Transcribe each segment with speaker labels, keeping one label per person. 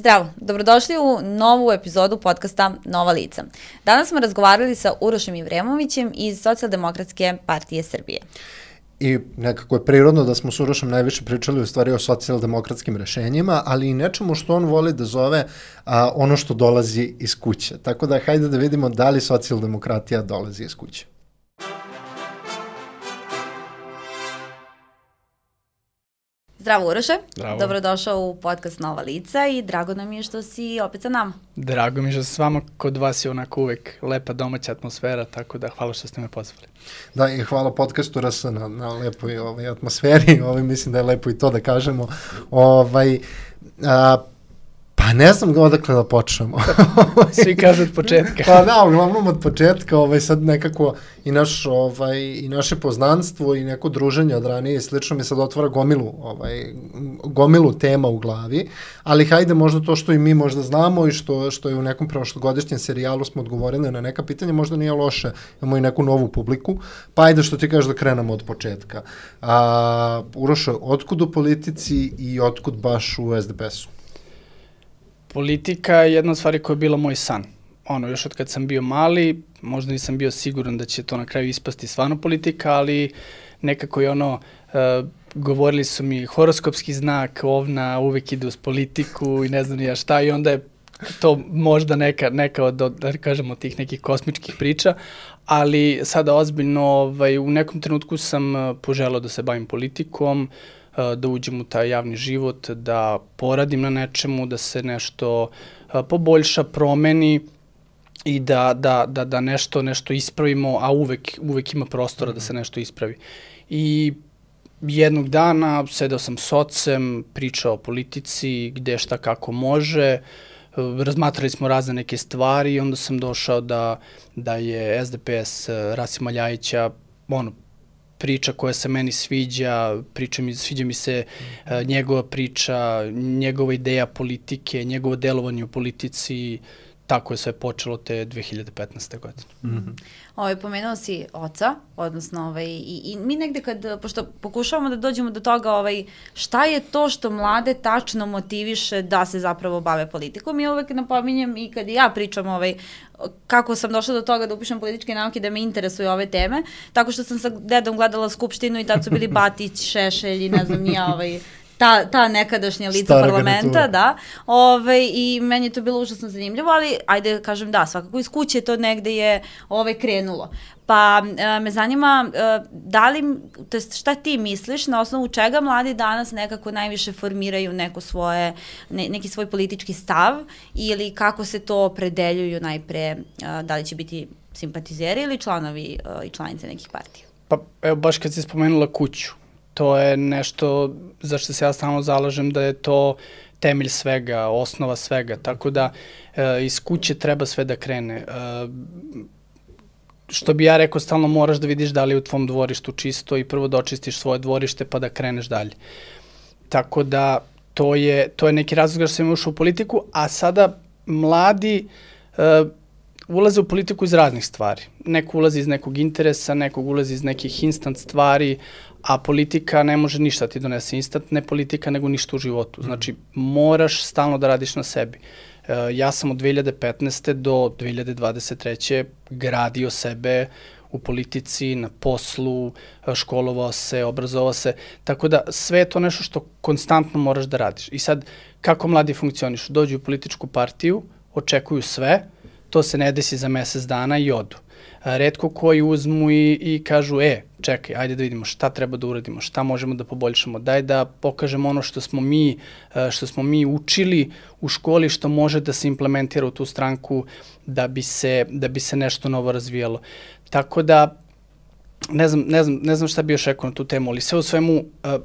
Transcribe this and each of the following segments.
Speaker 1: Zdravo, dobrodošli u novu epizodu podcasta Nova lica. Danas smo razgovarali sa Urošem Ivremovićem iz Socijaldemokratske partije Srbije.
Speaker 2: I nekako je prirodno da smo s Urošem najviše pričali u stvari o socijaldemokratskim rešenjima, ali i nečemu što on voli da zove a, ono što dolazi iz kuće. Tako da hajde da vidimo da li socijaldemokratija dolazi iz kuće.
Speaker 1: Zdravo Uroše,
Speaker 3: Zdravo.
Speaker 1: dobrodošao u podcast Nova lica i drago nam je što si opet sa nama.
Speaker 3: Drago mi je što sam s vama, kod vas je onako uvek lepa domaća atmosfera, tako da hvala što ste me pozvali.
Speaker 2: Da, i hvala podcastu RS na, na lepoj ovaj, atmosferi, ovaj, mislim da je lepo i to da kažemo. Ovaj, a, Pa ne znam odakle da počnemo.
Speaker 3: Svi kažu od početka.
Speaker 2: pa da, uglavnom od početka, ovaj, sad nekako i, naš, ovaj, i naše poznanstvo i neko druženje od ranije i slično mi sad otvara gomilu, ovaj, gomilu tema u glavi, ali hajde možda to što i mi možda znamo i što, što je u nekom prošlogodišnjem serijalu smo odgovorili na neka pitanja, možda nije loše, imamo i neku novu publiku, pa ajde što ti kažeš da krenemo od početka. A, Uroša, otkud u politici i otkud baš u SDP-u?
Speaker 3: Politika je jedna od stvari koja je bila moj san. Ono, još od kad sam bio mali, možda nisam bio siguran da će to na kraju ispasti stvarno politika, ali nekako je ono, uh, govorili su mi horoskopski znak, ovna uvek ide uz politiku i ne znam ja šta i onda je to možda neka, neka od, da kažemo, tih nekih kosmičkih priča, ali sada ozbiljno, ovaj, u nekom trenutku sam uh, poželao da se bavim politikom, uh, da uđem u taj javni život, da poradim na nečemu, da se nešto poboljša, promeni i da, da, da, da nešto, nešto ispravimo, a uvek, uvek ima prostora da se nešto ispravi. I jednog dana sedeo sam s ocem, pričao o politici, gde šta kako može, razmatrali smo razne neke stvari i onda sam došao da, da je SDS Rasima Ljajića ono, priča koja se meni sviđa, priča mi, sviđa mi se uh, njegova priča, njegova ideja politike, njegovo delovanje u politici, tako je sve počelo te 2015. godine. Mm -hmm.
Speaker 1: Ovaj, pomenuo si oca, odnosno ovaj, i, i mi negde kad, pošto pokušavamo da dođemo do toga ovaj, šta je to što mlade tačno motiviše da se zapravo bave politikom? I uvek napominjem i kad ja pričam ovaj, kako sam došla do toga da upišem političke nauke, da me interesuju ove teme, tako što sam sa dedom gledala Skupštinu i tad su bili Batić, Šešelj i ne znam nija ovaj, ta, ta nekadašnja lica Stara parlamenta, garnitura. da. Ove, I meni je to bilo užasno zanimljivo, ali ajde kažem da, svakako iz kuće to negde je ove, krenulo. Pa e, me zanima e, da li, to jest šta ti misliš na osnovu čega mladi danas nekako najviše formiraju neko svoje, ne, neki svoj politički stav ili kako se to opredeljuju najpre, e, da li će biti simpatizeri ili članovi i članice nekih partija?
Speaker 3: Pa evo baš kad si spomenula kuću, to je nešto za što se ja stalno zalažem da je to temelj svega, osnova svega, tako da e, iz kuće treba sve da krene. E, što bi ja rekao, stalno moraš da vidiš da li je u tvom dvorištu čisto i prvo da očistiš svoje dvorište pa da kreneš dalje. Tako da to je, to je neki razlog da sam ušao u politiku, a sada mladi e, ulaze u politiku iz raznih stvari. Neko ulazi iz nekog interesa, nekog ulazi iz nekih instant stvari, a politika ne može ništa da ti donese instant, ne politika nego ništa u životu. Znači, moraš stalno da radiš na sebi. E, ja sam od 2015. do 2023. gradio sebe u politici, na poslu, e, školovao se, obrazovao se, tako da sve je to nešto što konstantno moraš da radiš. I sad, kako mladi funkcionišu? Dođu u političku partiju, očekuju sve, to se ne desi za mesec dana i odu redko koji uzmu i, i kažu, e, čekaj, ajde da vidimo šta treba da uradimo, šta možemo da poboljšamo, daj da pokažemo ono što smo mi, e, što smo mi učili u školi, što može da se implementira u tu stranku da bi se, da bi se nešto novo razvijalo. Tako da, ne znam, ne znam, ne znam šta bi još rekao na tu temu, ali sve u svemu, e,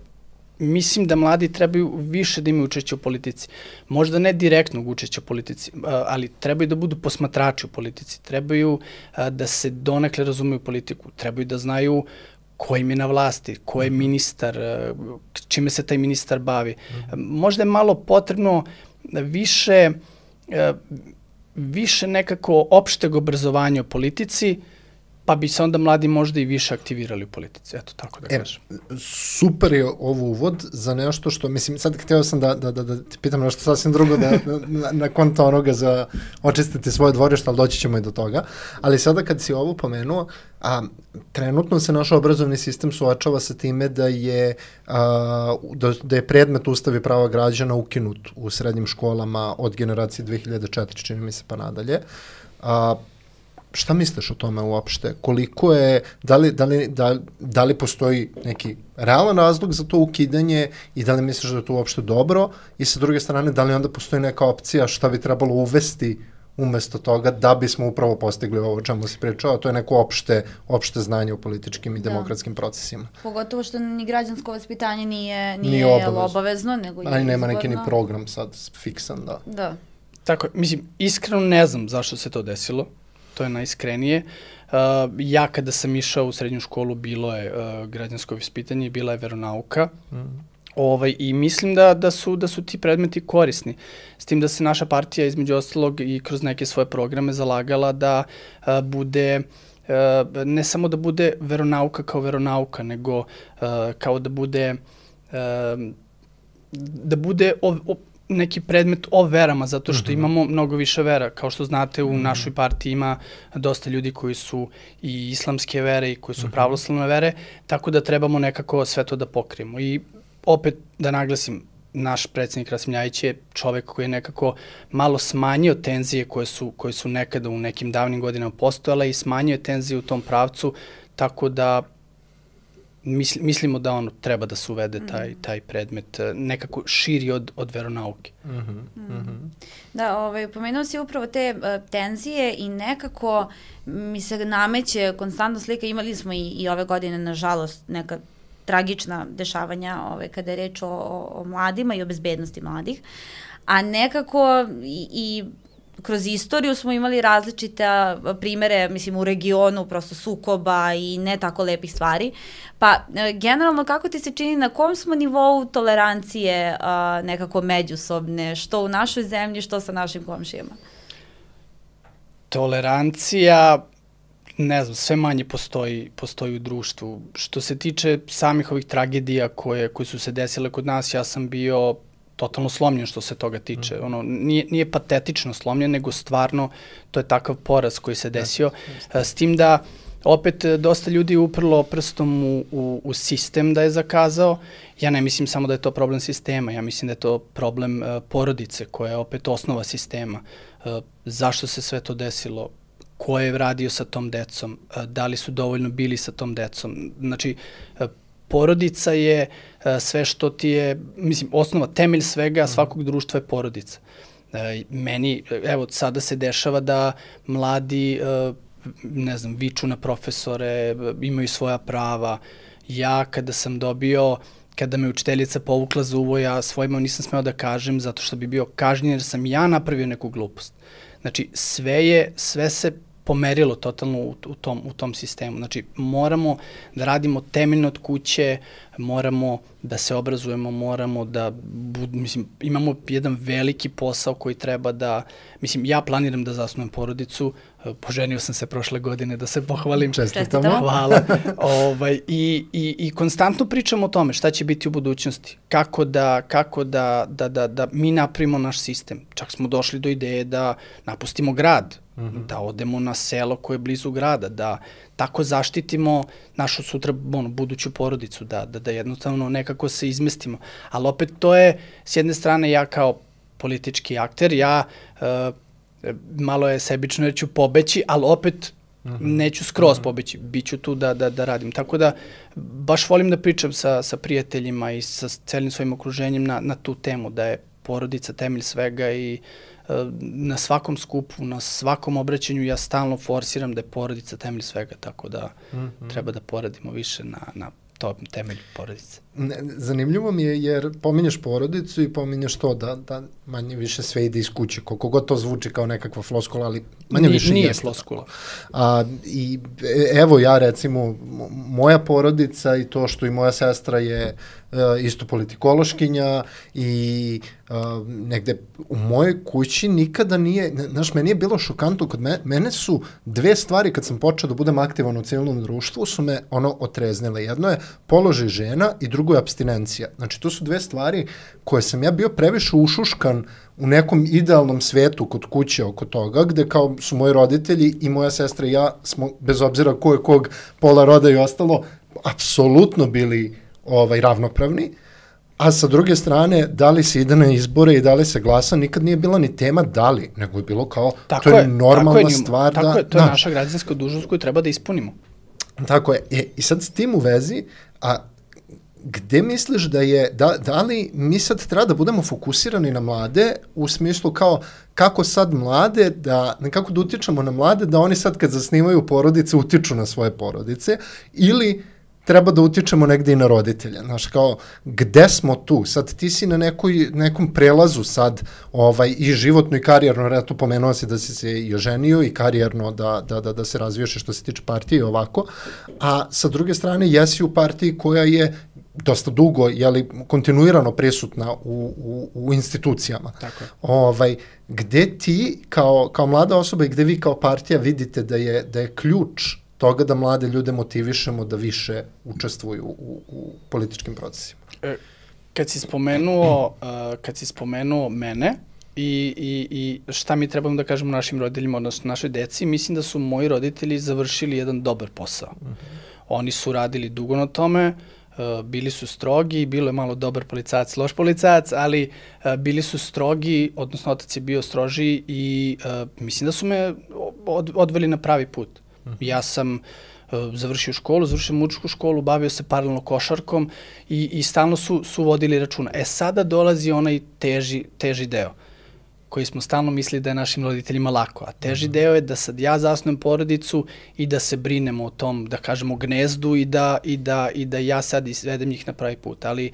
Speaker 3: mislim da mladi trebaju više da imaju učeće u politici. Možda ne direktnog učeća u politici, ali trebaju da budu posmatrači u politici, trebaju da se donekle razumeju politiku, trebaju da znaju ko im je na vlasti, ko je mhm. ministar, čime se taj ministar bavi. Mhm. Možda je malo potrebno više, više nekako opšteg obrazovanja o politici pa bi se onda mladi možda i više aktivirali u politici, eto tako da
Speaker 2: E,
Speaker 3: kažem.
Speaker 2: super je ovo uvod za nešto što, mislim, sad htio sam da, da, da, da ti pitam nešto sasvim drugo, da, na, na konta onoga za očistiti svoje dvorište, ali doći ćemo i do toga. Ali sada kad si ovo pomenuo, a, trenutno se naš obrazovni sistem suočava sa time da je, a, da, da je predmet Ustavi prava građana ukinut u srednjim školama od generacije 2004, čini mi se pa nadalje. A, šta misliš o tome uopšte? Koliko je, da li, da li, da, da li postoji neki realan razlog za to ukidanje i da li misliš da je to uopšte dobro? I sa druge strane, da li onda postoji neka opcija šta bi trebalo uvesti umesto toga da bismo upravo postigli ovo o čemu si pričao, a to je neko opšte, opšte znanje u političkim i
Speaker 1: Da.
Speaker 2: demokratskim procesima.
Speaker 1: Pogotovo što ni građansko vaspitanje nije, nije,
Speaker 2: Nije obavezno.
Speaker 1: obavezno, nego je
Speaker 2: A i nema neki ni program sad fiksan, da.
Speaker 1: Da.
Speaker 3: Tako, mislim, iskreno ne znam zašto se to desilo. To je najiskrenije. Uh, ja kada sam išao u srednju školu bilo je uh, građansko vaspitanje, bila je veronauka.
Speaker 2: Mm.
Speaker 3: Ovaj, I mislim da, da, su, da su ti predmeti korisni. S tim da se naša partija između ostalog i kroz neke svoje programe zalagala da a, bude a, ne samo da bude veronauka kao veronauka, nego a, kao da bude a, da bude o, o, neki predmet o verama, zato što
Speaker 2: Mhm.
Speaker 3: imamo mnogo više vera. Kao što znate, u našoj partiji ima dosta ljudi koji su i islamske vere i koji su pravoslavne vere, tako da trebamo nekako sve to da pokrijemo. I opet da naglasim, naš predsednik Rasim Ljajić je čovek koji je nekako malo smanjio tenzije koje su, koje su nekada u nekim davnim godinama postojale i smanjio tenzije u tom pravcu, tako da misli, mislimo da ono treba da se uvede taj, taj predmet eh, nekako širi od, od veronauke.
Speaker 2: Mm -hmm. Mm -hmm.
Speaker 1: Da, ovaj, pomenuo si upravo te uh, tenzije i nekako mi se nameće konstantno slika, imali smo i, i ove godine, nažalost, neka tragična dešavanja ovaj, kada je reč o, o, o mladima i o bezbednosti mladih, a nekako i, i kroz istoriju smo imali različite primere, mislim, u regionu, prosto sukoba i ne tako lepih stvari. Pa, e, generalno, kako ti se čini, na kom smo nivou tolerancije a, nekako međusobne, što u našoj zemlji, što sa našim komšijama?
Speaker 3: Tolerancija, ne znam, sve manje postoji, postoji u društvu. Što se tiče samih ovih tragedija koje, koje su se desile kod nas, ja sam bio totalno slomljen što se toga tiče. Ono, nije, nije patetično slomljen, nego stvarno to je takav poraz koji se desio. A, S tim da opet e, dosta ljudi uprlo prstom u, u, u sistem da je zakazao. Ja ne mislim samo da je to problem sistema, ja mislim da je to problem uh, porodice koja je opet osnova sistema. Uh, zašto se sve to desilo? Ko je radio sa tom decom? Uh, da li su dovoljno bili sa tom decom? Znači, uh, porodica je uh, sve što ti je, mislim, osnova, temelj svega svakog društva je porodica. Uh, meni, evo, sada se dešava da mladi uh, ne znam, viču na profesore, imaju svoja prava. Ja kada sam dobio, kada me učiteljica povukla za uvo, ja svojima nisam smeo da kažem zato što bi bio kažnjen jer sam ja napravio neku glupost. Znači, sve je, sve se pomerilo totalno u, u, tom, u tom sistemu. Znači, moramo da radimo temeljno od kuće, moramo da se obrazujemo, moramo da, bud, mislim, imamo jedan veliki posao koji treba da, mislim, ja planiram da zasnujem porodicu, poženio sam se prošle godine, da se pohvalim.
Speaker 2: Čestitamo.
Speaker 3: Hvala. ovaj, i, i, I konstantno pričamo o tome šta će biti u budućnosti, kako da, kako da, da, da, da mi napravimo naš sistem. Čak smo došli do ideje da napustimo grad, -hmm. da odemo na selo koje je blizu grada, da tako zaštitimo našu sutra ono, buduću porodicu, da, da, da jednostavno nekako se izmestimo. Ali opet to je, s jedne strane, ja kao politički akter, ja uh, malo je sebično jer ću pobeći, ali opet mm -hmm. neću skroz mm -hmm. pobeći, bit ću tu da, da, da radim. Tako da baš volim da pričam sa, sa prijateljima i sa celim svojim okruženjem na, na tu temu, da je porodica temelj svega i uh, na svakom skupu, na svakom obraćanju ja stalno forsiram da je porodica temelj svega, tako da mm -hmm. treba da poradimo više na, na to temelj porodice.
Speaker 2: Ne, zanimljivo mi je jer pominješ porodicu i pominješ to da, da manje više sve ide iz kuće, koliko god to zvuči kao nekakva floskula, ali manje
Speaker 3: Ni,
Speaker 2: više
Speaker 3: nije
Speaker 2: jeste.
Speaker 3: floskula.
Speaker 2: A, I e, evo ja recimo, moja porodica i to što i moja sestra je isto politikološkinja i uh, negde u mojoj kući nikada nije, znaš, meni je bilo šokantno kod me, mene su dve stvari kad sam počeo da budem aktivan u civilnom društvu su me ono otreznile. Jedno je položaj žena i drugo je abstinencija. Znači, to su dve stvari koje sam ja bio previše ušuškan u nekom idealnom svetu kod kuće oko toga, gde kao su moji roditelji i moja sestra i ja smo, bez obzira ko je kog pola roda i ostalo, apsolutno bili ovaj, ravnopravni. A sa druge strane, da li se ide na izbore i da li se glasa, nikad nije bila ni tema da li, nego je bilo kao, tako to je, je normalna tako je, stvar.
Speaker 3: Tako da, je, to je da. naša građanska dužnost koju treba da ispunimo.
Speaker 2: Tako je. E, I sad s tim u vezi, a gde misliš da je, da, da li mi sad treba da budemo fokusirani na mlade u smislu kao kako sad mlade, da, nekako da utičemo na mlade, da oni sad kad zasnivaju porodice utiču na svoje porodice ili treba da utičemo negde i na roditelja. Znaš, kao, gde smo tu? Sad ti si na nekoj, nekom prelazu sad ovaj, i životno i karijerno, reto pomenuo si da si se i oženio i karijerno da, da, da, da se razvijaš što se tiče partije i ovako, a sa druge strane jesi u partiji koja je dosta dugo, jeli, kontinuirano prisutna u, u, u institucijama.
Speaker 3: Tako je.
Speaker 2: Ovaj, gde ti kao, kao mlada osoba i gde vi kao partija vidite da je, da je ključ toga da mlade ljude motivišemo da više učestvuju u, u političkim procesima? E,
Speaker 3: kad si spomenuo, uh, kad si spomenuo mene, i, i, i šta mi trebamo da kažemo našim roditeljima, odnosno našoj deci, mislim da su moji roditelji završili jedan dobar posao. Uh mhm. -huh. Oni su radili dugo na tome, uh, Eh, bili su strogi, bilo je malo dobar policajac, loš policajac, ali uh, bili su strogi, odnosno otac je bio strožiji i uh, mislim da su me od, odveli na pravi put. Mhm. Ja sam uh, završio školu, završio mučku školu, bavio se paralelno košarkom i, i stalno su, su vodili računa. E sada dolazi onaj teži, teži deo. Koji smo stalno mislili da je našim roditeljima lako. A teži mm -hmm. deo je da sad ja zasnujem porodicu i da se brinemo o tom, da kažemo, gnezdu i da, i da, i da ja sad izvedem njih na pravi put. Ali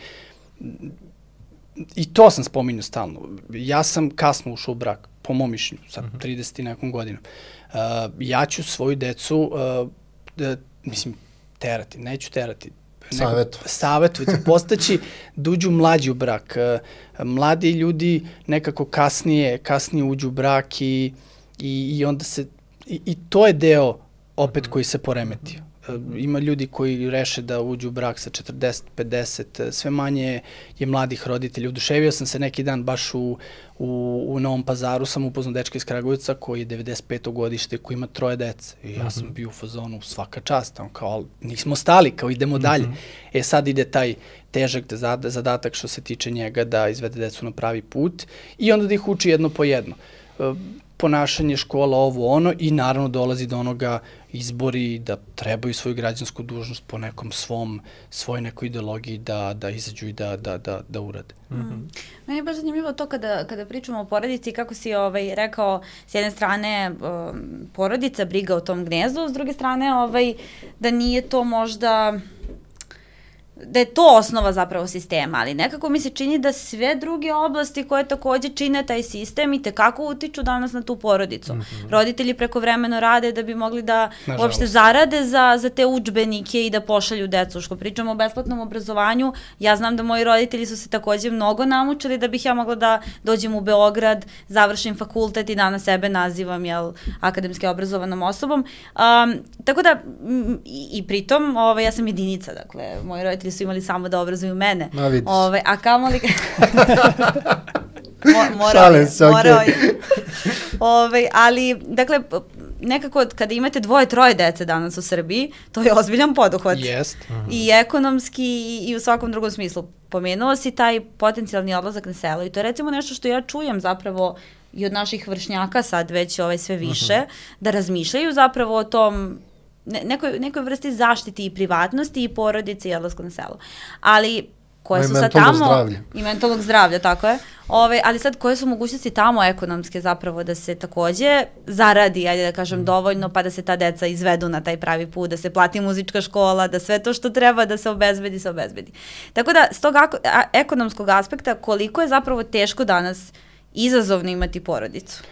Speaker 3: i to sam spominjao stalno. Ja sam kasno ušao u brak, po mom mišljenju, sad mm -hmm. 30 i nekom godinom. Uh, ja ću svoju decu, uh, da, mislim, terati, neću terati,
Speaker 2: Savetu.
Speaker 3: Savetu, postaći da uđu mlađi u brak. E, mladi ljudi nekako kasnije, kasnije uđu u brak i, i, i onda se, i, i to je deo opet koji se poremetio. E, ima ljudi koji reše da uđu u brak sa 40, 50, e, sve manje je mladih roditelja. Uduševio sam se neki dan baš u, u, u Novom pazaru, sam upoznao dečka iz Kragovica koji je 95. godište, koji ima troje dece. I ja sam mhm. bio u fazonu svaka čast, on kao, nismo stali, kao idemo dalje. Mm -hmm. E sad ide taj težak zadatak što se tiče njega da izvede decu na pravi put i onda da ih uči jedno po jedno e, ponašanje škola, ovo ono i naravno dolazi do onoga izbori da trebaju svoju građansku dužnost po nekom svom, svoj nekoj ideologiji da, da izađu i da, da, da, da urade. Mm -hmm.
Speaker 1: Meni je baš zanimljivo to kada, kada pričamo o porodici, kako si ovaj, rekao, s jedne strane um, porodica, briga o tom gnezdu, s druge strane ovaj, da nije to možda da je to osnova zapravo sistema, ali nekako mi se čini da sve druge oblasti koje takođe čine taj sistem i tekako utiču danas na tu porodicu. Mm -hmm. Roditelji preko vremeno rade da bi mogli da Nažalost. uopšte zarade za, za te učbenike i da pošalju decu. Što pričamo o besplatnom obrazovanju, ja znam da moji roditelji su se takođe mnogo namučili da bih ja mogla da dođem u Beograd, završim fakultet i danas sebe nazivam jel, akademski obrazovanom osobom. Um, tako da, i, i pritom, ovaj, ja sam jedinica, dakle, moji roditelji roditelji su imali samo da obrazuju mene.
Speaker 2: Ma vidiš.
Speaker 1: Ove, a kamoli...
Speaker 2: Mo, morao Šalim se, morao okay. je.
Speaker 1: Ove, ali, dakle, nekako kada imate dvoje, troje dece danas u Srbiji, to je ozbiljan poduhvat.
Speaker 3: Jest.
Speaker 1: Uh -huh. I ekonomski i, i u svakom drugom smislu. Pomenuo si taj potencijalni odlazak na selo i to je recimo nešto što ja čujem zapravo i od naših vršnjaka sad već ovaj sve više, uh -huh. da razmišljaju zapravo o tom ne, nekoj, nekoj vrsti zaštiti i privatnosti i porodice i odlasku na selo. Ali koje su sad tamo
Speaker 2: zdravlja.
Speaker 1: i mentalnog zdravlja, tako je. Ove, ali sad koje su mogućnosti tamo ekonomske zapravo da se takođe zaradi, ajde da kažem, mm. dovoljno pa da se ta deca izvedu na taj pravi put, da se plati muzička škola, da sve to što treba da se obezbedi, se obezbedi. Tako da, s tog ekonomskog aspekta, koliko je zapravo teško danas izazovno imati porodicu?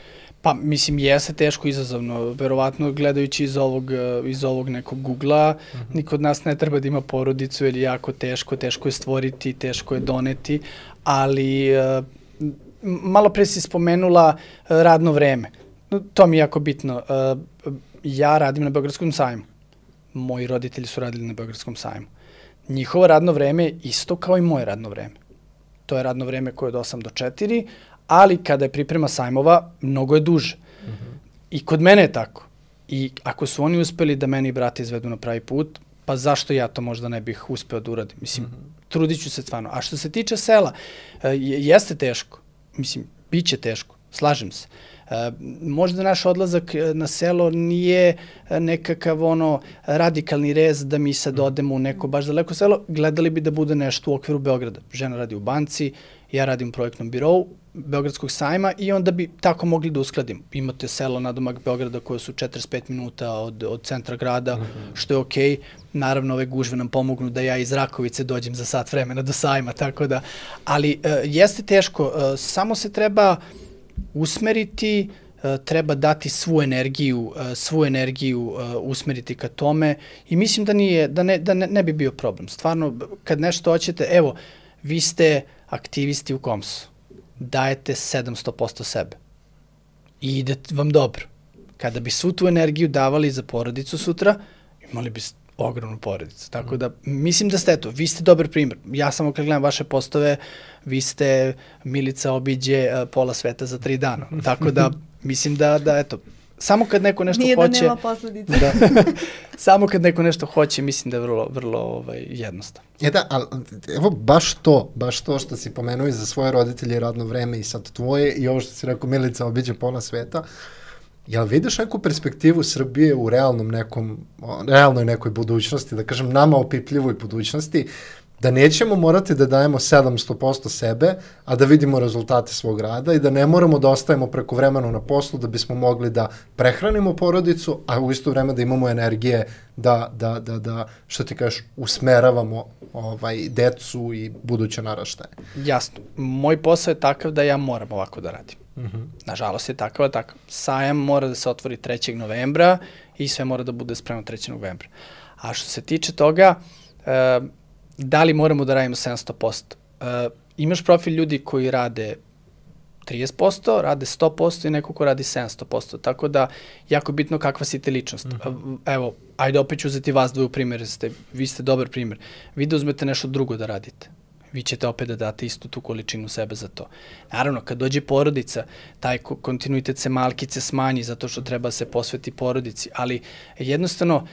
Speaker 3: Pa, mislim, jeste teško izazovno. Verovatno, gledajući iz ovog, iz ovog nekog Google-a, uh -huh. niko od nas ne treba da ima porodicu, jer je jako teško, teško je stvoriti, teško je doneti, ali uh, malo pre si spomenula uh, radno vreme. To mi je jako bitno. Uh, ja radim na Beogradskom sajmu. Moji roditelji su radili na Beogradskom sajmu. Njihovo radno vreme je isto kao i moje radno vreme. To je radno vreme koje je od 8 do 4, ali kada je priprema sajmova, mnogo je duže. Mm -hmm. I kod mene je tako. I ako su oni uspeli da meni i brate izvedu na pravi put, pa zašto ja to možda ne bih uspeo da uradim? Mislim, mm -hmm. trudit ću se stvarno. A što se tiče sela, e, jeste teško. Mislim, bit će teško. Slažem se. E, možda naš odlazak e, na selo nije nekakav ono radikalni rez da mi sad mhm. odemo u neko baš daleko selo, gledali bi da bude nešto u okviru Beograda. Žena radi u banci, ja radim u projektnom birovu, Beogradskog sajma i onda bi tako mogli da uskladim. Imate selo na domak Beograda koje su 45 minuta od, od centra grada, mm -hmm. što je okej. Okay. Naravno, ove gužve nam pomognu da ja iz Rakovice dođem za sat vremena do sajma, tako da... Ali uh, jeste teško, uh, samo se treba usmeriti, uh, treba dati svu energiju, uh, svu energiju uh, usmeriti ka tome i mislim da nije, da ne, da ne, ne bi bio problem. Stvarno, kad nešto hoćete, evo, vi ste aktivisti u Komsu dajete 700% sebe. I ide vam dobro. Kada bi svu tu energiju davali za porodicu sutra, imali bi ogromnu porodicu. Tako da, mislim da ste, eto, vi ste dobar primjer. Ja samo kad gledam vaše postove, vi ste Milica obiđe uh, pola sveta za tri dana. Tako da, mislim da, da eto, samo kad neko nešto
Speaker 1: Nije
Speaker 3: hoće...
Speaker 1: Nije da nema posledice.
Speaker 3: da, samo kad neko nešto hoće, mislim da je vrlo, vrlo ovaj, jednostavno.
Speaker 2: E da, ali evo baš to, baš to što si pomenuo i za svoje roditelje i radno vreme i sad tvoje i ovo što si rekao Milica obiđe pola sveta, jel vidiš neku perspektivu Srbije u realnom nekom, realnoj nekoj budućnosti, da kažem nama opipljivoj budućnosti, da nećemo morati da dajemo 700% sebe, a da vidimo rezultate svog rada i da ne moramo da ostajemo preko vremena na poslu da bismo mogli da prehranimo porodicu, a u isto vreme da imamo energije da, da, da, da što ti kažeš, usmeravamo ovaj, decu i buduće naraštaje.
Speaker 3: Jasno. Moj posao je takav da ja moram ovako da radim. -huh. Nažalost je takav, takav. Sajam mora da se otvori 3. novembra i sve mora da bude spremno 3. novembra. A što se tiče toga, uh, da li moramo da radimo 700%? Uh, imaš profil ljudi koji rade 30%, rade 100% i neko ko radi 700%. Tako da, jako bitno kakva si te ličnost. Mm -hmm. Evo, ajde opet ću uzeti vas dvoju primjer, ste, vi ste dobar primjer. Vi da uzmete nešto drugo da radite vi ćete opet da date istu tu količinu sebe za to. Naravno, kad dođe porodica, taj kontinuitet se malkice smanji zato što treba se posveti porodici, ali jednostavno uh,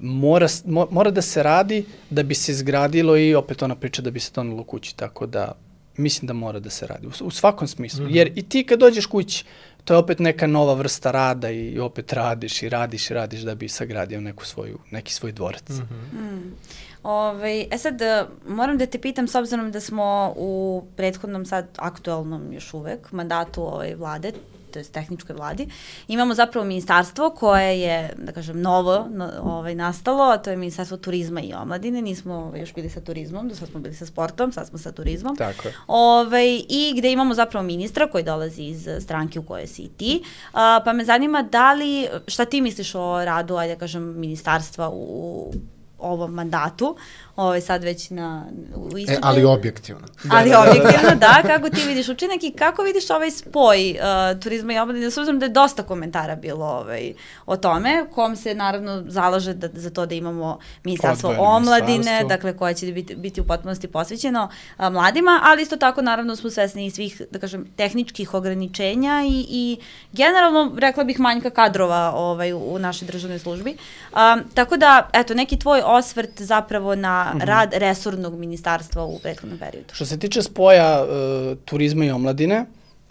Speaker 3: mora, mora da se radi da bi se izgradilo i opet ona priča da bi se donalo kući, tako da mislim da mora da se radi, u, u svakom smislu. Mm -hmm. Jer i ti kad dođeš kući, to je opet neka nova vrsta rada i opet radiš i radiš i radiš da bi sagradio neku svoju, neki svoj dvorac. Mm -hmm. mm.
Speaker 1: Ove, ovaj, e sad, e, moram da te pitam, s obzirom da smo u prethodnom sad aktualnom još uvek mandatu ove ovaj, vlade, to je tehničkoj vladi, imamo zapravo ministarstvo koje je, da kažem, novo no, ovaj, nastalo, a to je ministarstvo turizma i omladine. Nismo ovaj, još bili sa turizmom, do sad smo bili sa sportom, sad smo sa turizmom.
Speaker 3: Tako je.
Speaker 1: Ovaj, I gde imamo zapravo ministra koji dolazi iz stranke u kojoj si i ti. A, pa me zanima da li, šta ti misliš o radu, ajde da kažem, ministarstva u ovom mandatu, ovaj, sad već na,
Speaker 2: u istupu. E, ali objektivno.
Speaker 1: Ali da, objektivno, da, kako ti vidiš učinak i kako vidiš ovaj spoj uh, turizma i omladine, s obzirom da je dosta komentara bilo ovaj, o tome, kom se naravno zalaže da, za to da imamo ministarstvo Odvojeno omladine, ministarstvo. dakle koje će biti, biti u potpunosti posvećeno uh, mladima, ali isto tako naravno smo svesni i svih, da kažem, tehničkih ograničenja i, i generalno, rekla bih, manjka kadrova ovaj, u, u našoj državnoj službi. Um, tako da, eto, neki tvoj osvrt zapravo na mm -hmm. rad resornog ministarstva u prethodnom periodu.
Speaker 3: Što se tiče spoja uh, turizma i omladine,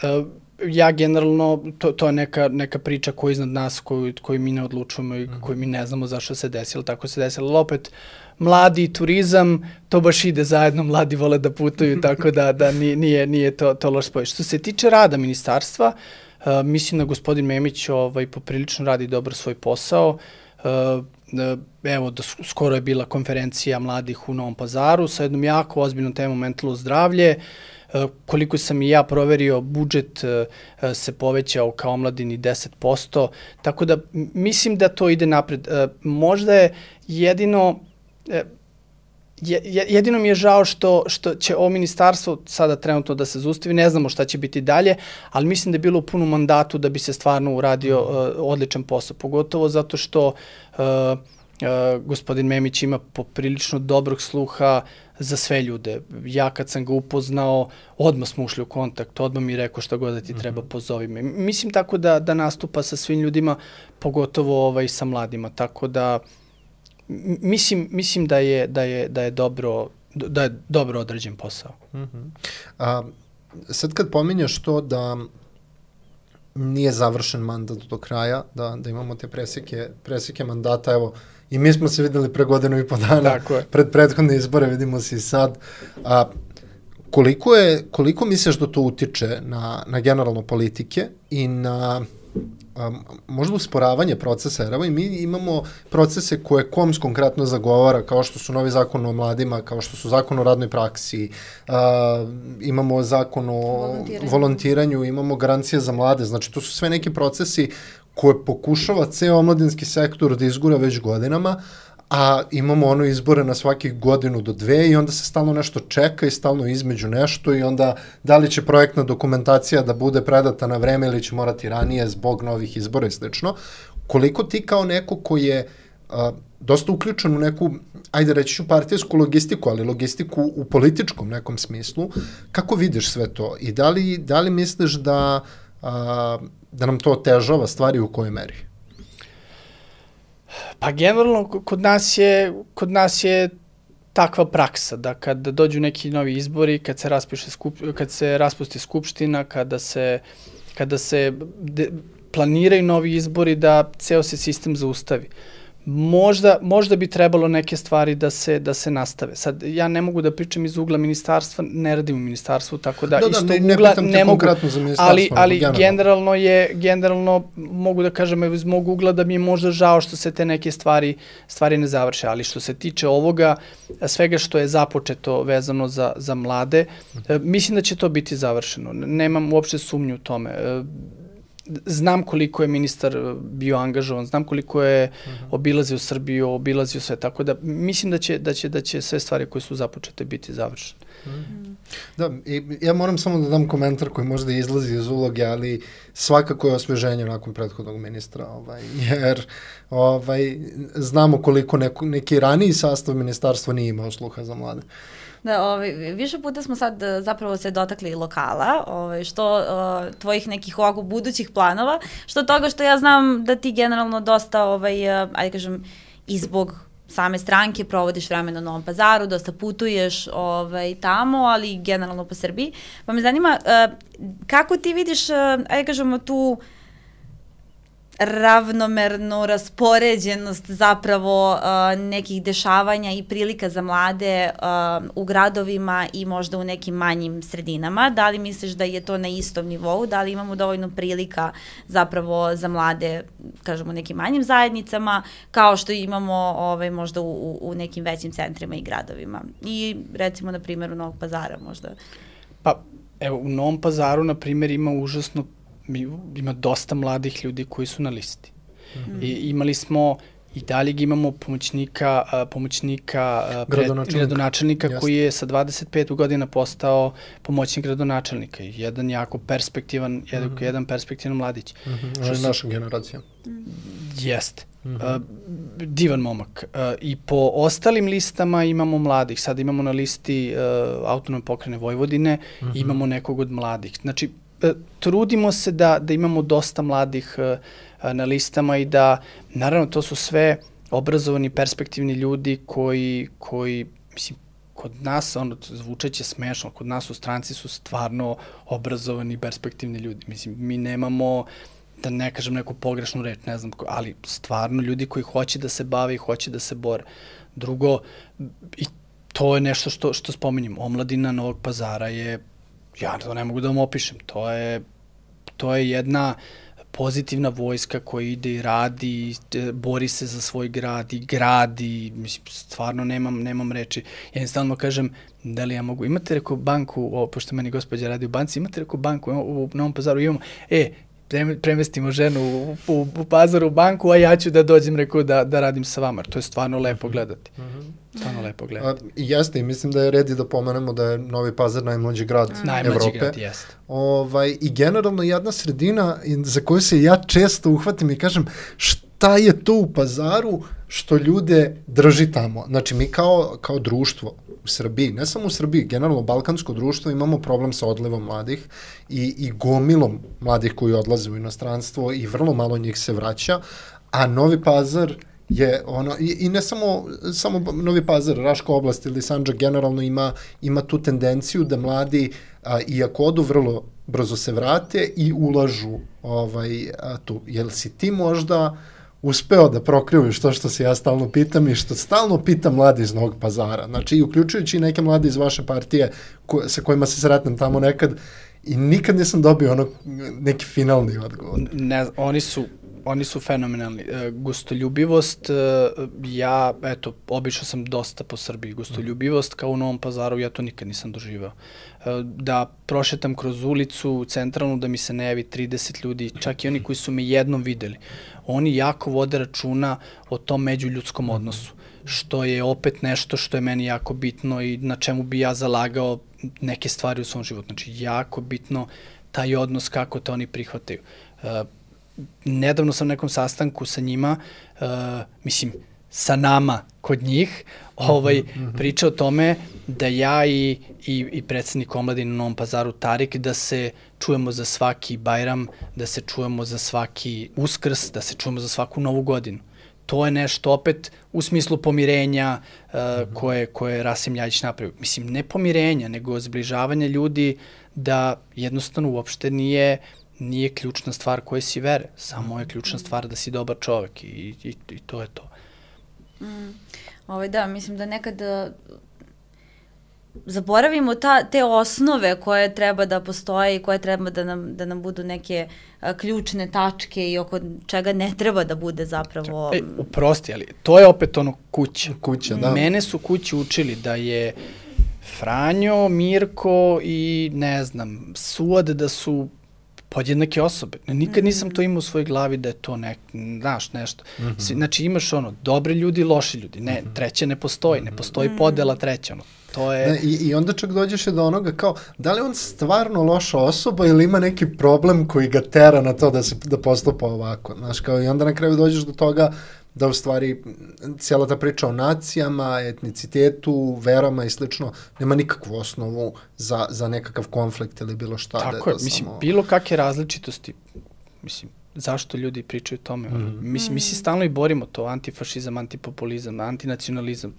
Speaker 3: uh, ja generalno, to, to je neka, neka priča koja je iznad nas, koju, koju mi ne odlučujemo i mhm. koju mi ne znamo zašto se desilo, tako se desilo, ali opet, mladi turizam, to baš ide zajedno, mladi vole da putuju, tako da, da nije, nije, nije to, to loš spoj. Što se tiče rada ministarstva, uh, mislim da gospodin Memić ovaj, poprilično radi dobro svoj posao, uh, evo, da skoro je bila konferencija mladih u Novom pazaru sa jednom jako ozbiljnom temom mentalno zdravlje. E, E, koliko sam i ja proverio, budžet e, se povećao kao omladini 10%, tako da mislim da to ide napred. E, možda je jedino jedino mi je žao što, što će ovo ministarstvo sada trenutno da se zustavi, ne znamo šta će biti dalje, ali mislim da je bilo u punom mandatu da bi se stvarno uradio uh, odličan posao, pogotovo zato što uh, uh, gospodin Memić ima poprilično dobrog sluha za sve ljude. Ja kad sam ga upoznao, odmah smo ušli u kontakt, odmah mi je rekao šta god da ti treba, mhm. pozovi me. Mislim tako da, da nastupa sa svim ljudima, pogotovo ovaj, sa mladima, tako da uh, mislim, mislim da je, da je, da je dobro da je dobro određen posao. Uh mhm. -huh.
Speaker 2: A, sad kad pominješ to da nije završen mandat do kraja, da, da imamo te presike, presike mandata, evo, i mi smo se videli pre godinu i po dana, Tako je. pred prethodne izbore, vidimo se i sad. A, koliko, je, koliko misliš da to utiče na, na generalno politike i na um, možda usporavanje procesa, jer evo i mi imamo procese koje KOMS konkretno zagovara, kao što su novi zakon o mladima, kao što su zakon o radnoj praksi, uh, imamo zakon o volontiranju. volontiranju, imamo garancije za mlade, znači to su sve neki procesi koje pokušava ceo omladinski sektor da izgura već godinama, a imamo ono izbore na svakih godinu do dve i onda se stalno nešto čeka i stalno između nešto i onda da li će projektna dokumentacija da bude predata na vreme ili će morati ranije zbog novih izbora i slično. Koliko ti kao neko koji je a, dosta uključen u neku, ajde reći ću partijsku logistiku, ali logistiku u političkom nekom smislu, kako vidiš sve to i da li, da li misliš da, a, da nam to otežava stvari u kojoj meri?
Speaker 3: Pa generalno kod nas je, kod nas je takva praksa da kad dođu neki novi izbori, kad se raspiše skup, kad se raspusti skupština, kada se kada se de, planiraju novi izbori da ceo se sistem zaustavi. Uh, možda, možda bi trebalo neke stvari da se, da se nastave. Sad, ja ne mogu da pričam iz ugla ministarstva, ne radim u ministarstvu, tako da, da,
Speaker 2: da
Speaker 3: iz
Speaker 2: tog ne, ugla ne, mogu, za
Speaker 3: ali, ali generalno. generalno je, generalno mogu da kažem iz mog ugla da mi je možda žao što se te neke stvari, stvari ne završe, ali što se tiče ovoga, svega što je započeto vezano za, za mlade, mhm. mislim da će to biti završeno. Nemam uopšte sumnju u tome znam koliko je ministar bio angažovan, znam koliko je mhm. obilazio Srbiju, obilazio sve, tako da mislim da će, da će, da će sve stvari koje su započete biti završene. Mhm.
Speaker 2: Da, i ja moram samo da dam komentar koji možda izlazi iz uloge, ali svakako je osveženje nakon prethodnog ministra, ovaj, jer ovaj, znamo koliko neko, neki raniji sastav ministarstva nije imao sluha za mlade.
Speaker 1: Da, ovaj, više puta smo sad e, zapravo se dotakli lokala, ovaj, što uh, tvojih nekih ovako budućih planova, što toga što ja znam da ti generalno dosta, ovaj, uh, ajde kažem, izbog same stranke provodiš vremena u Novom pazaru, dosta putuješ ovaj, tamo, ali generalno po Srbiji. Pa me zanima, uh, kako ti vidiš, uh, ajde kažemo, tu uh, ravnomernu raspoređenost zapravo uh, nekih dešavanja i prilika za mlade uh, u gradovima i možda u nekim manjim sredinama. Da li misliš da je to na istom nivou? Da li imamo dovoljno prilika zapravo za mlade, kažemo, u nekim manjim zajednicama, kao što imamo ovaj, možda u, u nekim većim centrima i gradovima? I recimo, na primjer, u Novog pazara možda.
Speaker 3: Pa, evo, u Novom pazaru, na primjer, ima užasno ima dosta mladih ljudi koji su na listi. Mm -hmm. I imali smo i dalje imamo pomoćnika, pomoćnika gradonačelnika, gradonačelnika koji je sa 25 godina postao pomoćnik gradonačelnika. Jedan jako perspektivan, jedan, mm -hmm. jedan perspektivan mladić.
Speaker 2: Mm -hmm. Što je naša generacija.
Speaker 3: Jeste. Mm -hmm. uh, divan momak. Uh, I po ostalim listama imamo mladih. Sad imamo na listi uh, autonome pokrene Vojvodine, mm -hmm. imamo nekog od mladih. Znači, trudimo se da, da imamo dosta mladih e, na listama i da, naravno, to su sve obrazovani, perspektivni ljudi koji, koji mislim, kod nas, ono, zvučeće smešno, kod nas u stranci su stvarno obrazovani, perspektivni ljudi. Mislim, mi nemamo, da ne kažem neku pogrešnu reč, ne znam, ali stvarno ljudi koji hoće da se bave i hoće da se bore. Drugo, i to je nešto što, što spominjem, omladina Novog pazara je ja to ne mogu da vam opišem. To je, to je jedna pozitivna vojska koja ide i radi, i bori se za svoj grad i gradi, mislim, stvarno nemam, nemam reči. Ja im kažem, da li ja mogu, imate reko banku, o, pošto meni gospođa radi u banci, imate reko banku u, u Novom pazaru, imamo, e, premestimo ženu u, u, u pazaru u banku, a ja ću da dođem, rekao, da, da radim sa vama. To je stvarno lepo gledati. Mm -hmm. Stvarno lepo gledati.
Speaker 2: A, jeste, i mislim da je redi da pomenemo da je Novi Pazar najmlađi grad mm. najmlađi Evrope. grad,
Speaker 3: jeste.
Speaker 2: Ovaj, I generalno jedna sredina za koju se ja često uhvatim i kažem šta je to u pazaru što ljude drži tamo. Znači mi kao, kao društvo u Srbiji, ne samo u Srbiji, generalno balkansko društvo imamo problem sa odlivom mladih i, i gomilom mladih koji odlaze u inostranstvo i vrlo malo njih se vraća, a Novi Pazar je ono i, i ne samo samo Novi Pazar, Raška oblast ili Sandžak generalno ima ima tu tendenciju da mladi a, iako odu vrlo brzo se vrate i ulažu ovaj a, tu. Jel si ti možda uspeo da prokrivuješ to što se ja stalno pitam i što stalno pitam mladi iz Novog pazara. Znači, uključujući i neke mladi iz vaše partije ko, sa kojima se sretnem tamo nekad i nikad nisam dobio ono neki finalni odgovor.
Speaker 3: Ne, oni su oni su fenomenalni. E, gostoljubivost, e, ja, eto, obišao sam dosta po Srbiji. Gostoljubivost kao u Novom pazaru, ja to nikad nisam doživao. E, da prošetam kroz ulicu centralnu, da mi se ne javi 30 ljudi, čak i oni koji su me jednom videli. Oni jako vode računa o tom međuljudskom odnosu što je opet nešto što je meni jako bitno i na čemu bi ja zalagao neke stvari u svom životu. Znači, jako bitno taj odnos kako te oni prihvataju. Nedavno sam na nekom sastanku sa njima, uh, mislim, sa nama kod njih, ovaj, mm -hmm. priča o tome da ja i, i, i predsednik omladine na Novom pazaru Tarik, da se čujemo za svaki Bajram, da se čujemo za svaki Uskrs, da se čujemo za svaku Novu godinu. To je nešto opet u smislu pomirenja uh, mm -hmm. koje, koje Rasim Ljajić napravio. Mislim, ne pomirenja, nego zbližavanja ljudi da jednostavno uopšte nije nije ključna stvar koje si vere, samo je ključna stvar da si dobar čovek i, i, i to je to.
Speaker 1: Mm. Ovaj, da, mislim da nekad uh, zaboravimo ta, te osnove koje treba da postoje i koje treba da nam, da nam budu neke uh, ključne tačke i oko čega ne treba da bude zapravo...
Speaker 3: E, uprosti, ali to je opet ono kuća.
Speaker 2: Kuća, da.
Speaker 3: Mene su kući učili da je Franjo, Mirko i ne znam, Suad da su podjednake osobe. Nikad nisam to imao u svojoj glavi da je to nek, znaš, nešto. Mm -hmm. Znači imaš ono, dobri ljudi, loši ljudi. Ne, mm -hmm. treće ne postoji, ne postoji mm -hmm. podela treće, ono. To je...
Speaker 2: Ne, i, I onda čak dođeš do onoga kao, da li on stvarno loša osoba ili ima neki problem koji ga tera na to da se da postupa ovako. Znaš, kao i onda na kraju dođeš do toga da u stvari cijela ta priča o nacijama, etnicitetu, verama i slično nema nikakvu osnovu za, za nekakav konflikt ili bilo šta.
Speaker 3: Da Tako da je, je mislim, samo... bilo kakve različitosti, mislim, zašto ljudi pričaju o tome. Mm. Mislim, mi se stalno i borimo to, antifašizam, antipopulizam, antinacionalizam.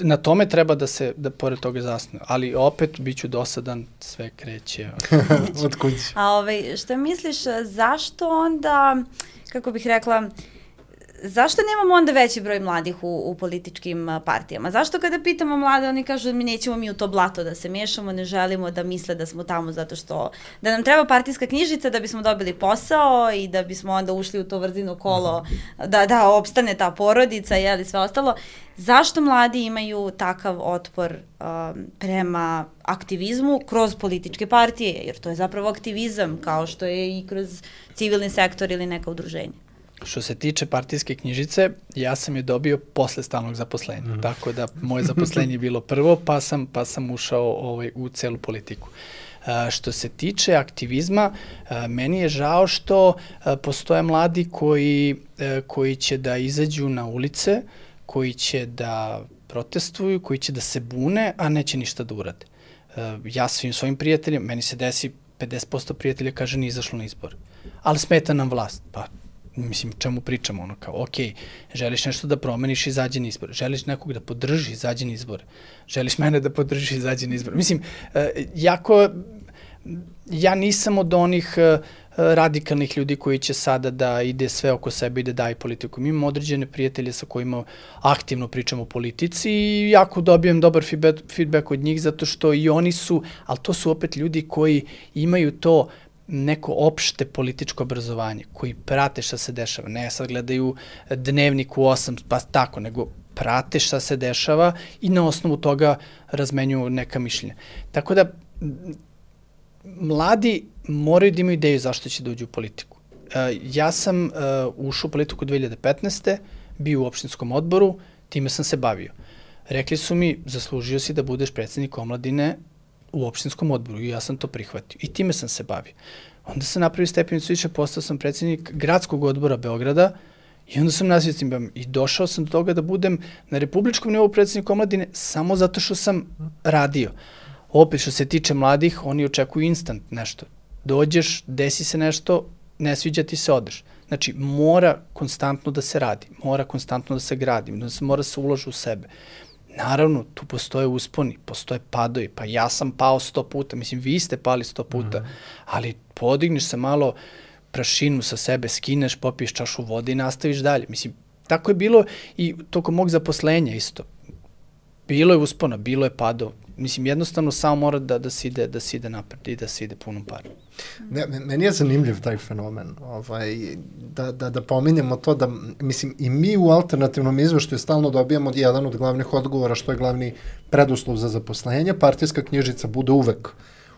Speaker 3: Na tome treba da se, da pored toga zasnuje. Ali opet, bit ću dosadan, sve kreće.
Speaker 2: od kuće.
Speaker 1: A ovaj, šta misliš, zašto onda, kako bih rekla, uh, zašto nemamo onda veći broj mladih u, u političkim partijama? Zašto kada pitamo mlade, oni kažu mi nećemo mi u to blato da se miješamo, ne želimo da misle da smo tamo zato što, da nam treba partijska knjižica da bismo dobili posao i da bismo onda ušli u to vrzino kolo, da, da opstane ta porodica i sve ostalo. Zašto mladi imaju takav otpor um, prema aktivizmu kroz političke partije? Jer to je zapravo aktivizam, kao što je i kroz civilni sektor ili neka udruženja.
Speaker 3: Što se tiče partijske knjižice, ja sam je dobio posle stalnog zaposlenja. Mm. Tako da moje zaposlenje je bilo prvo, pa sam, pa sam ušao ovaj, u celu politiku. A, što se tiče aktivizma, a, meni je žao što a, postoje mladi koji, koji će da izađu na ulice, koji će da protestuju, koji će da se bune, a neće ništa da urade. Ja svim svojim prijateljima, meni se desi 50% prijatelja kaže ni izašlo na izbor. Ali smeta nam vlast. Pa mislim, čemu pričamo, ono kao, ok, želiš nešto da promeniš, izađi na izbor. Želiš nekog da podrži, izađi na izbor. Želiš mene da podržiš, izađi na izbor. Mislim, uh, jako, ja nisam od onih uh, radikalnih ljudi koji će sada da ide sve oko sebe i da daje politiku. Mi imamo određene prijatelje sa kojima aktivno pričamo o politici i jako dobijem dobar feedback od njih zato što i oni su, ali to su opet ljudi koji imaju to neko opšte političko obrazovanje koji prate šta se dešava. Ne sad gledaju dnevnik u 8 pa tako, nego prate šta se dešava i na osnovu toga razmenjuju neka mišljenja. Tako da mladi moraju da imaju ideju zašto će da uđu u politiku. E, ja sam uh, ušao u politiku 2015. bio u opštinskom odboru, time sam se bavio. Rekli su mi, zaslužio si da budeš predsednik omladine u opštinskom odboru i ja sam to prihvatio. I time sam se bavio. Onda sam napravio stepenicu više, postao sam predsednik gradskog odbora Beograda i onda sam nastavio s tim i došao sam do toga da budem na republičkom nivou predsednik omladine samo zato što sam radio. Opet što se tiče mladih, oni očekuju instant nešto. Dođeš, desi se nešto, ne sviđa ti se, odeš. Znači, mora konstantno da se radi, mora konstantno da se gradi, da mora da se uloži u sebe. Naravno, tu postoje usponi, postoje padovi, pa ja sam pao sto puta, mislim, vi ste pali sto puta, mm -hmm. ali podigneš se malo prašinu sa sebe, skineš, popiješ čašu vode i nastaviš dalje. Mislim, tako je bilo i tokom mog zaposlenja isto. Bilo je uspona, bilo je padova, mislim, jednostavno samo mora da, da se ide, da se ide napred i da se ide punom parom.
Speaker 2: Ne, meni je zanimljiv taj fenomen, ovaj, da, da, da pominjemo to da, mislim, i mi u alternativnom izveštaju stalno dobijamo jedan od glavnih odgovora što je glavni preduslov za zaposlenje, partijska knjižica bude uvek uh,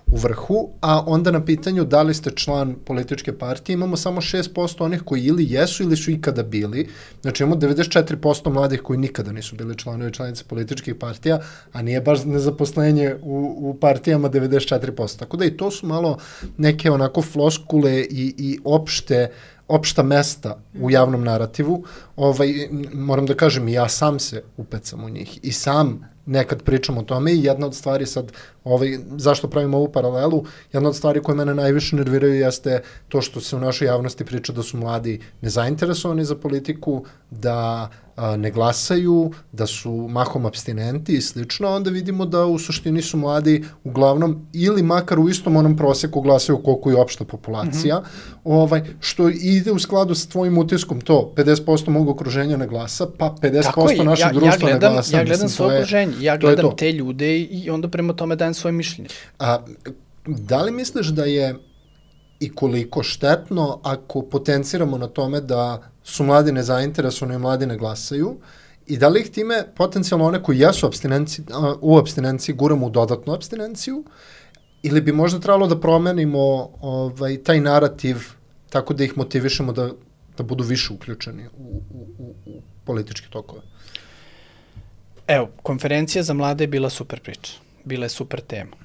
Speaker 2: u vrhu, a onda na pitanju da li ste član političke partije imamo samo 6% onih koji ili jesu ili su ikada bili. Znači imamo 94% mladih koji nikada nisu bili članovi članice političkih partija, a nije baš nezaposlenje u, u partijama 94%. Tako da i to su malo neke onako floskule i, i opšte opšta mesta u javnom narativu, ovaj, moram da kažem, ja sam se upecam u njih i sam nekad pričam o tome i jedna od stvari sad, ovaj, zašto pravimo ovu paralelu, jedna od stvari koje mene najviše nerviraju jeste to što se u našoj javnosti priča da su mladi nezainteresovani za politiku, da a, ne glasaju, da su mahom abstinenti i slično, onda vidimo da u suštini su mladi uglavnom ili makar u istom onom proseku glasaju koliko je opšta populacija, mm -hmm. ovaj, što ide u skladu sa tvojim utiskom to, 50% mog okruženja ne glasa, pa 50% našeg ja, društva
Speaker 3: ja gledam,
Speaker 2: ne glasa.
Speaker 3: Ja gledam svoje okruženje, ja gledam te ljude i onda prema tome dajem svoje mišljenje.
Speaker 2: A, da li misliš da je i koliko štetno ako potenciramo na tome da su mladi nezainteresovani i mladi ne glasaju i da li ih time potencijalno one koji jesu abstinenci, u abstinenciji guramo u dodatnu abstinenciju ili bi možda trebalo da promenimo ovaj, taj narativ tako da ih motivišemo da, da budu više uključeni u, u, u, u političke tokove?
Speaker 3: Evo, konferencija za mlade je bila super priča. Bila je super tema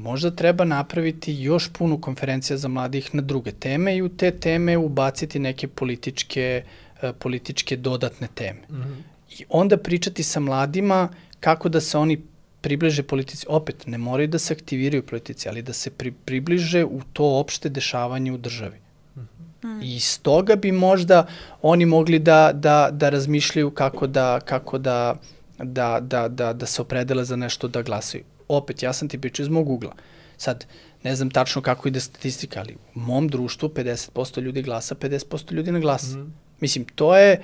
Speaker 3: možda treba napraviti još punu konferencija za mladih na druge teme i u te teme ubaciti neke političke, uh, političke dodatne teme. Mm -hmm. I onda pričati sa mladima kako da se oni približe politici. Opet, ne moraju da se aktiviraju politici, ali da se pri, približe u to opšte dešavanje u državi. Mm. I iz toga bi možda oni mogli da, da, da razmišljaju kako da, kako da, da, da, da, da se opredele za nešto da glasaju opet, ja sam ti pričao iz mog ugla. Sad, ne znam tačno kako ide statistika, ali u mom društvu 50% ljudi glasa, 50% ljudi ne glasa. Mm. Mislim, to je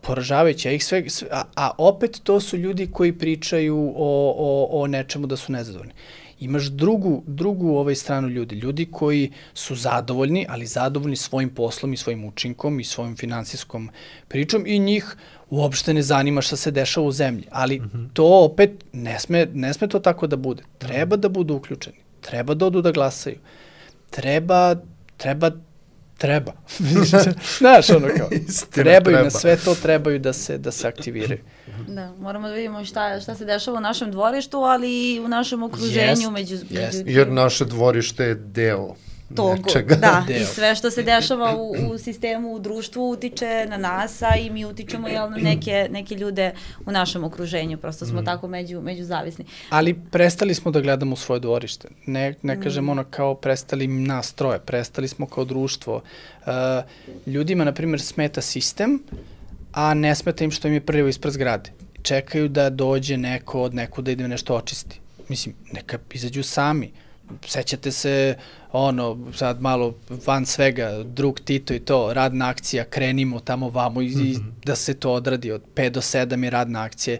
Speaker 3: poražavajuće, ih sve, sve a, a opet to su ljudi koji pričaju o, o, o nečemu da su nezadovoljni. Imaš drugu, drugu ovaj stranu ljudi, ljudi koji su zadovoljni, ali zadovoljni svojim poslom i svojim učinkom i svojim finansijskom pričom i njih uopšte ne zanima šta se dešava u zemlji. Ali mm -hmm. to opet ne sme, ne sme to tako da bude. Treba da budu uključeni. Treba da odu da glasaju. Treba, treba, treba. Znaš, ono kao, Istina, trebaju treba. na sve to, trebaju da se, da se aktiviraju.
Speaker 1: Da, moramo da vidimo šta, šta se dešava u našem dvorištu, ali i u našem okruženju. Jest, među,
Speaker 2: jest. među... Jer naše dvorište je deo
Speaker 1: tog, nečega. Da, i sve što se dešava u, u sistemu, u društvu utiče na nas, a i mi utičemo jel, na neke, neke ljude u našem okruženju, prosto smo mm. tako među, među zavisni.
Speaker 3: Ali prestali smo da gledamo u svoje dvorište. Ne, ne mm. ono kao prestali nas troje, prestali smo kao društvo. Uh, ljudima, na primjer, smeta sistem, a ne smeta im što im je prvo ispred zgrade. Čekaju da dođe neko od neko da ide nešto očisti. Mislim, neka izađu sami sećate se, ono, sad malo van svega, drug Tito i to, radna akcija, krenimo tamo vamo i, mm -hmm. da se to odradi od 5 do 7 je radna akcija.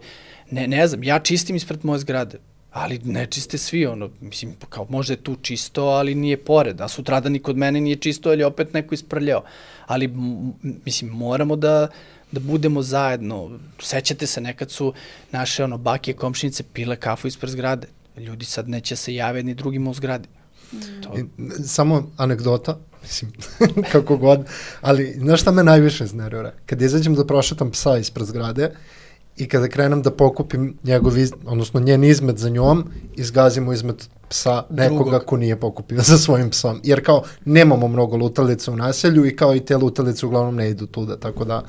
Speaker 3: Ne, ne znam, ja čistim ispred moje zgrade. ali ne čiste svi, ono, mislim, kao možda je tu čisto, ali nije pored, a sutrada ni kod mene nije čisto, ali opet neko isprljao. Ali, mislim, moramo da, da budemo zajedno. Sećate se, nekad su naše ono, bake komšinice pile kafu ispred zgrade. Ljudi sad neće se jave ni drugima u zgradi.
Speaker 2: To... Samo anegdota, mislim, kako god, ali znaš šta me najviše iznervira? Kad izađem da prošetam psa ispred zgrade i kada krenem da pokupim njegov, iz, odnosno njen izmet za njom, izgazimo izmet psa nekoga Drugog. ko nije pokupio za svojim psom. Jer kao nemamo mnogo lutalica u naselju i kao i te lutalice uglavnom ne idu tuda, tako da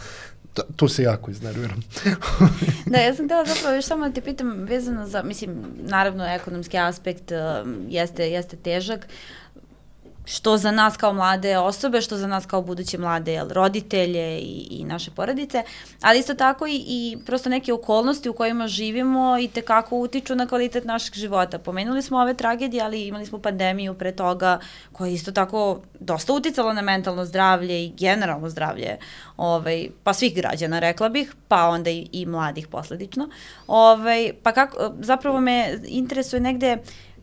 Speaker 2: tu se jako iznerviram.
Speaker 1: da, ja sam htela zapravo još samo da te pitam vezano za, mislim, naravno ekonomski aspekt uh, jeste, jeste težak, što za nas kao mlade osobe, što za nas kao buduće mlade jel, roditelje i, i naše porodice, ali isto tako i, i prosto neke okolnosti u kojima živimo i tekako utiču na kvalitet našeg života. Pomenuli smo ove tragedije, ali imali smo pandemiju pre toga koja je isto tako dosta uticala na mentalno zdravlje i generalno zdravlje ovaj, pa svih građana, rekla bih, pa onda i, i mladih posledično. Ovaj, pa kako, zapravo me interesuje negde uh,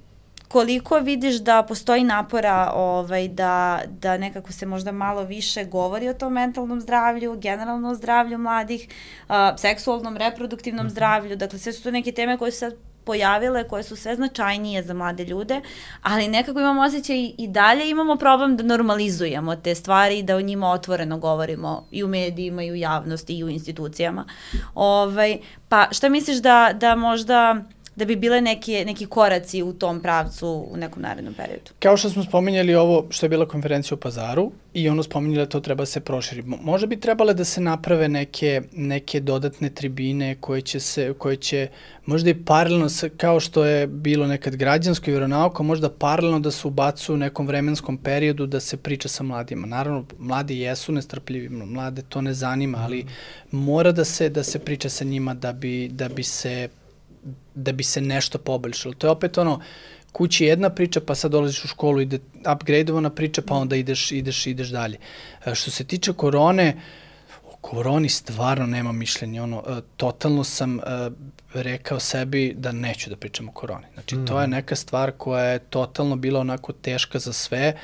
Speaker 1: koliko vidiš da postoji napora ovaj, da, da nekako se možda malo više govori o tom mentalnom zdravlju, generalno o zdravlju mladih, uh, seksualnom, reproduktivnom mm -hmm. zdravlju, dakle sve su to neke teme koje su sad pojavile, koje su sve značajnije za mlade ljude, ali nekako imamo osjećaj i, i dalje imamo problem da normalizujemo te stvari i da o njima otvoreno govorimo i u medijima i u javnosti i u institucijama. Ovaj, pa šta misliš da, da možda da bi bile neke, neki koraci u tom pravcu u nekom narednom periodu.
Speaker 3: Kao što smo spominjali ovo što je bila konferencija u Pazaru i ono spominjali da to treba da se proširi. Možda bi trebale da se naprave neke, neke dodatne tribine koje će, se, koje će možda i paralelno, kao što je bilo nekad građansko i veronauka, možda paralelno da se ubacu u nekom vremenskom periodu da se priča sa mladima. Naravno, mladi jesu nestrpljivi, mlade to ne zanima, ali mora da se, da se priča sa njima da bi, da bi se da bi se nešto poboljšalo. To je opet ono, kući jedna priča, pa sad dolaziš u školu, ide upgradeovana priča, pa onda ideš, ideš, ideš dalje. E, što se tiče korone, o koroni stvarno nema mišljenja. Ono, e, totalno sam e, rekao sebi da neću da pričam o koroni. Znači, mm. to je mhm. neka stvar koja je totalno bila onako teška za sve.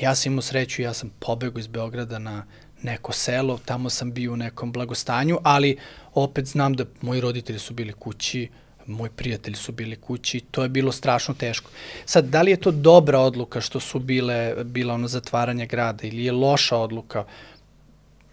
Speaker 3: Ja sam imao sreću, ja sam pobegao iz Beograda na neko selo, tamo sam bio u nekom blagostanju, ali opet znam da moji roditelji su bili kući, moji prijatelji su bili kući, to je bilo strašno teško. Sad, da li je to dobra odluka što su bile, bila ono zatvaranje grada ili je loša odluka?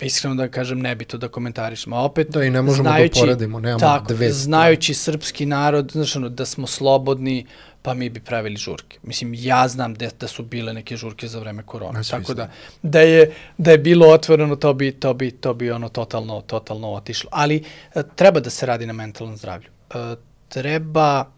Speaker 3: Iskreno da kažem, ne bi to da komentarišem. A opet,
Speaker 2: da i ne možemo da znajući, da poredimo, nemamo tako, dve.
Speaker 3: Znajući srpski narod, znaš ono, da smo slobodni, pa mi bi pravili žurke. Mislim, ja znam da, da su bile neke žurke za vreme korona, tako da, da je, da je bilo otvoreno, to bi, to bi, to bi ono totalno, totalno otišlo. Ali e, treba da se radi na mentalnom zdravlju. Treba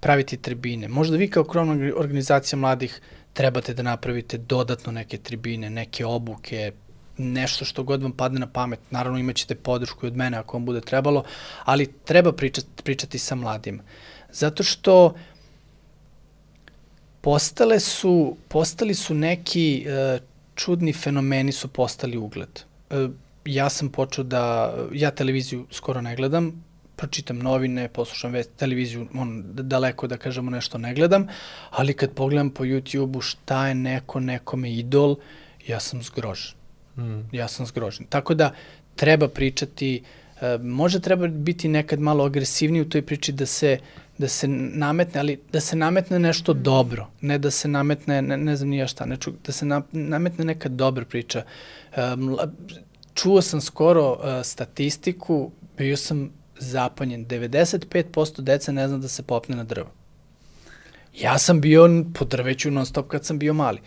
Speaker 3: praviti tribine. Možda vi kao krovna organizacija mladih trebate da napravite dodatno neke tribine, neke obuke, nešto što god vam padne na pamet. Naravno imaćete podršku od mene ako vam bude trebalo, ali treba pričati, pričati sa mladima. Zato što postale su, postali su neki e, čudni fenomeni su postali ugled. E, ja sam počeo da, ja televiziju skoro ne gledam, pročitam novine, poslušam vest, televiziju, on, daleko da kažemo nešto ne gledam, ali kad pogledam po YouTube-u šta je neko nekome idol, ja sam zgrožen. Mm. Ja sam zgrožen. Tako da treba pričati, uh, možda treba biti nekad malo agresivniji u toj priči da se da se nametne, ali da se nametne nešto dobro, ne da se nametne, ne, ne znam nija šta, ne ču, da se na, nametne neka dobra priča. Um, čuo sam skoro uh, statistiku, bio sam zapanjen. 95% deca ne zna da se popne na drvo. Ja sam bio po drveću non stop kad sam bio mali.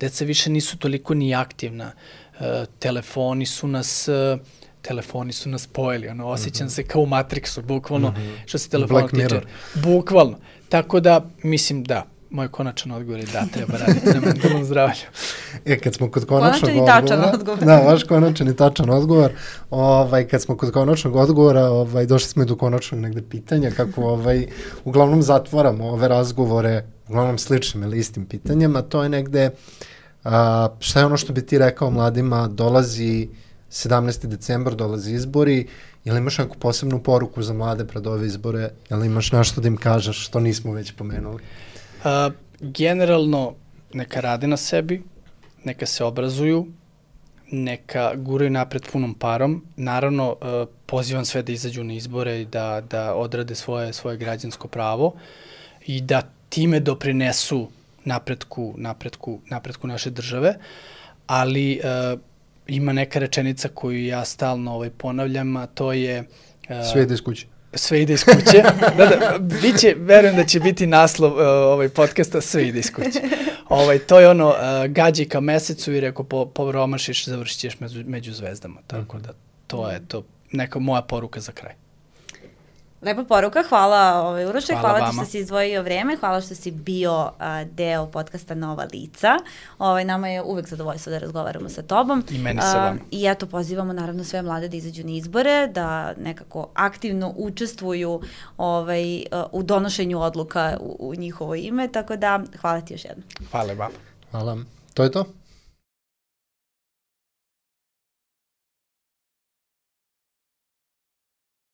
Speaker 3: Deca više nisu toliko ni aktivna. E, telefoni su nas... E, telefoni su nas pojeli, ono, osjećam mm -hmm. se kao u Matrixu, bukvalno, mm -hmm. što se telefona tiče. Bukvalno. Tako da, mislim, da, moj konačan odgovor je da, treba raditi na mentalnom zdravlju.
Speaker 2: E, kad smo kod konačnog odgovora... Konačan i tačan odgovor. Da, vaš konačan i tačan odgovor. Ovaj, kad smo kod konačnog odgovora, ovaj, došli smo i do konačnog negde pitanja, kako ovaj, uglavnom zatvaramo ove razgovore, uglavnom sličnim ili istim pitanjima, to je negde a, šta je ono što bi ti rekao mladima, dolazi 17. decembar dolazi izbori, jel imaš neku posebnu poruku za mlade pred ove izbore, jel imaš nešto da im kažeš što nismo već pomenuli?
Speaker 3: Uh, generalno, neka rade na sebi, neka se obrazuju, neka guraju napred punom parom. Naravno, uh, pozivam sve da izađu na izbore i da, da odrade svoje, svoje građansko pravo i da time doprinesu napretku, napretku, napretku naše države, ali uh, ima neka rečenica koju ja stalno ovaj, ponavljam, a to je...
Speaker 2: Uh, sve ide iz kuće.
Speaker 3: Sve ide iz kuće. da, da, biće, verujem da će biti naslov uh, ovaj podcasta Sve ide iz kuće. Ovaj, to je ono, uh, gađi ka mesecu i reko po, povromašiš, završit ćeš među, među zvezdama. Tako da to je to neka moja poruka za kraj.
Speaker 1: Lepa poruka, hvala ovaj, Uroše, hvala, hvala ti što si izdvojio vreme, hvala što si bio a, deo podcasta Nova lica. Ovaj, nama je uvek zadovoljstvo da razgovaramo sa tobom.
Speaker 3: I meni sa vama.
Speaker 1: I eto, pozivamo naravno sve mlade da izađu na izbore, da nekako aktivno učestvuju ovaj, u donošenju odluka u, u njihovo ime, tako da hvala ti još jednom.
Speaker 3: Hvala vam.
Speaker 2: Hvala. To je to.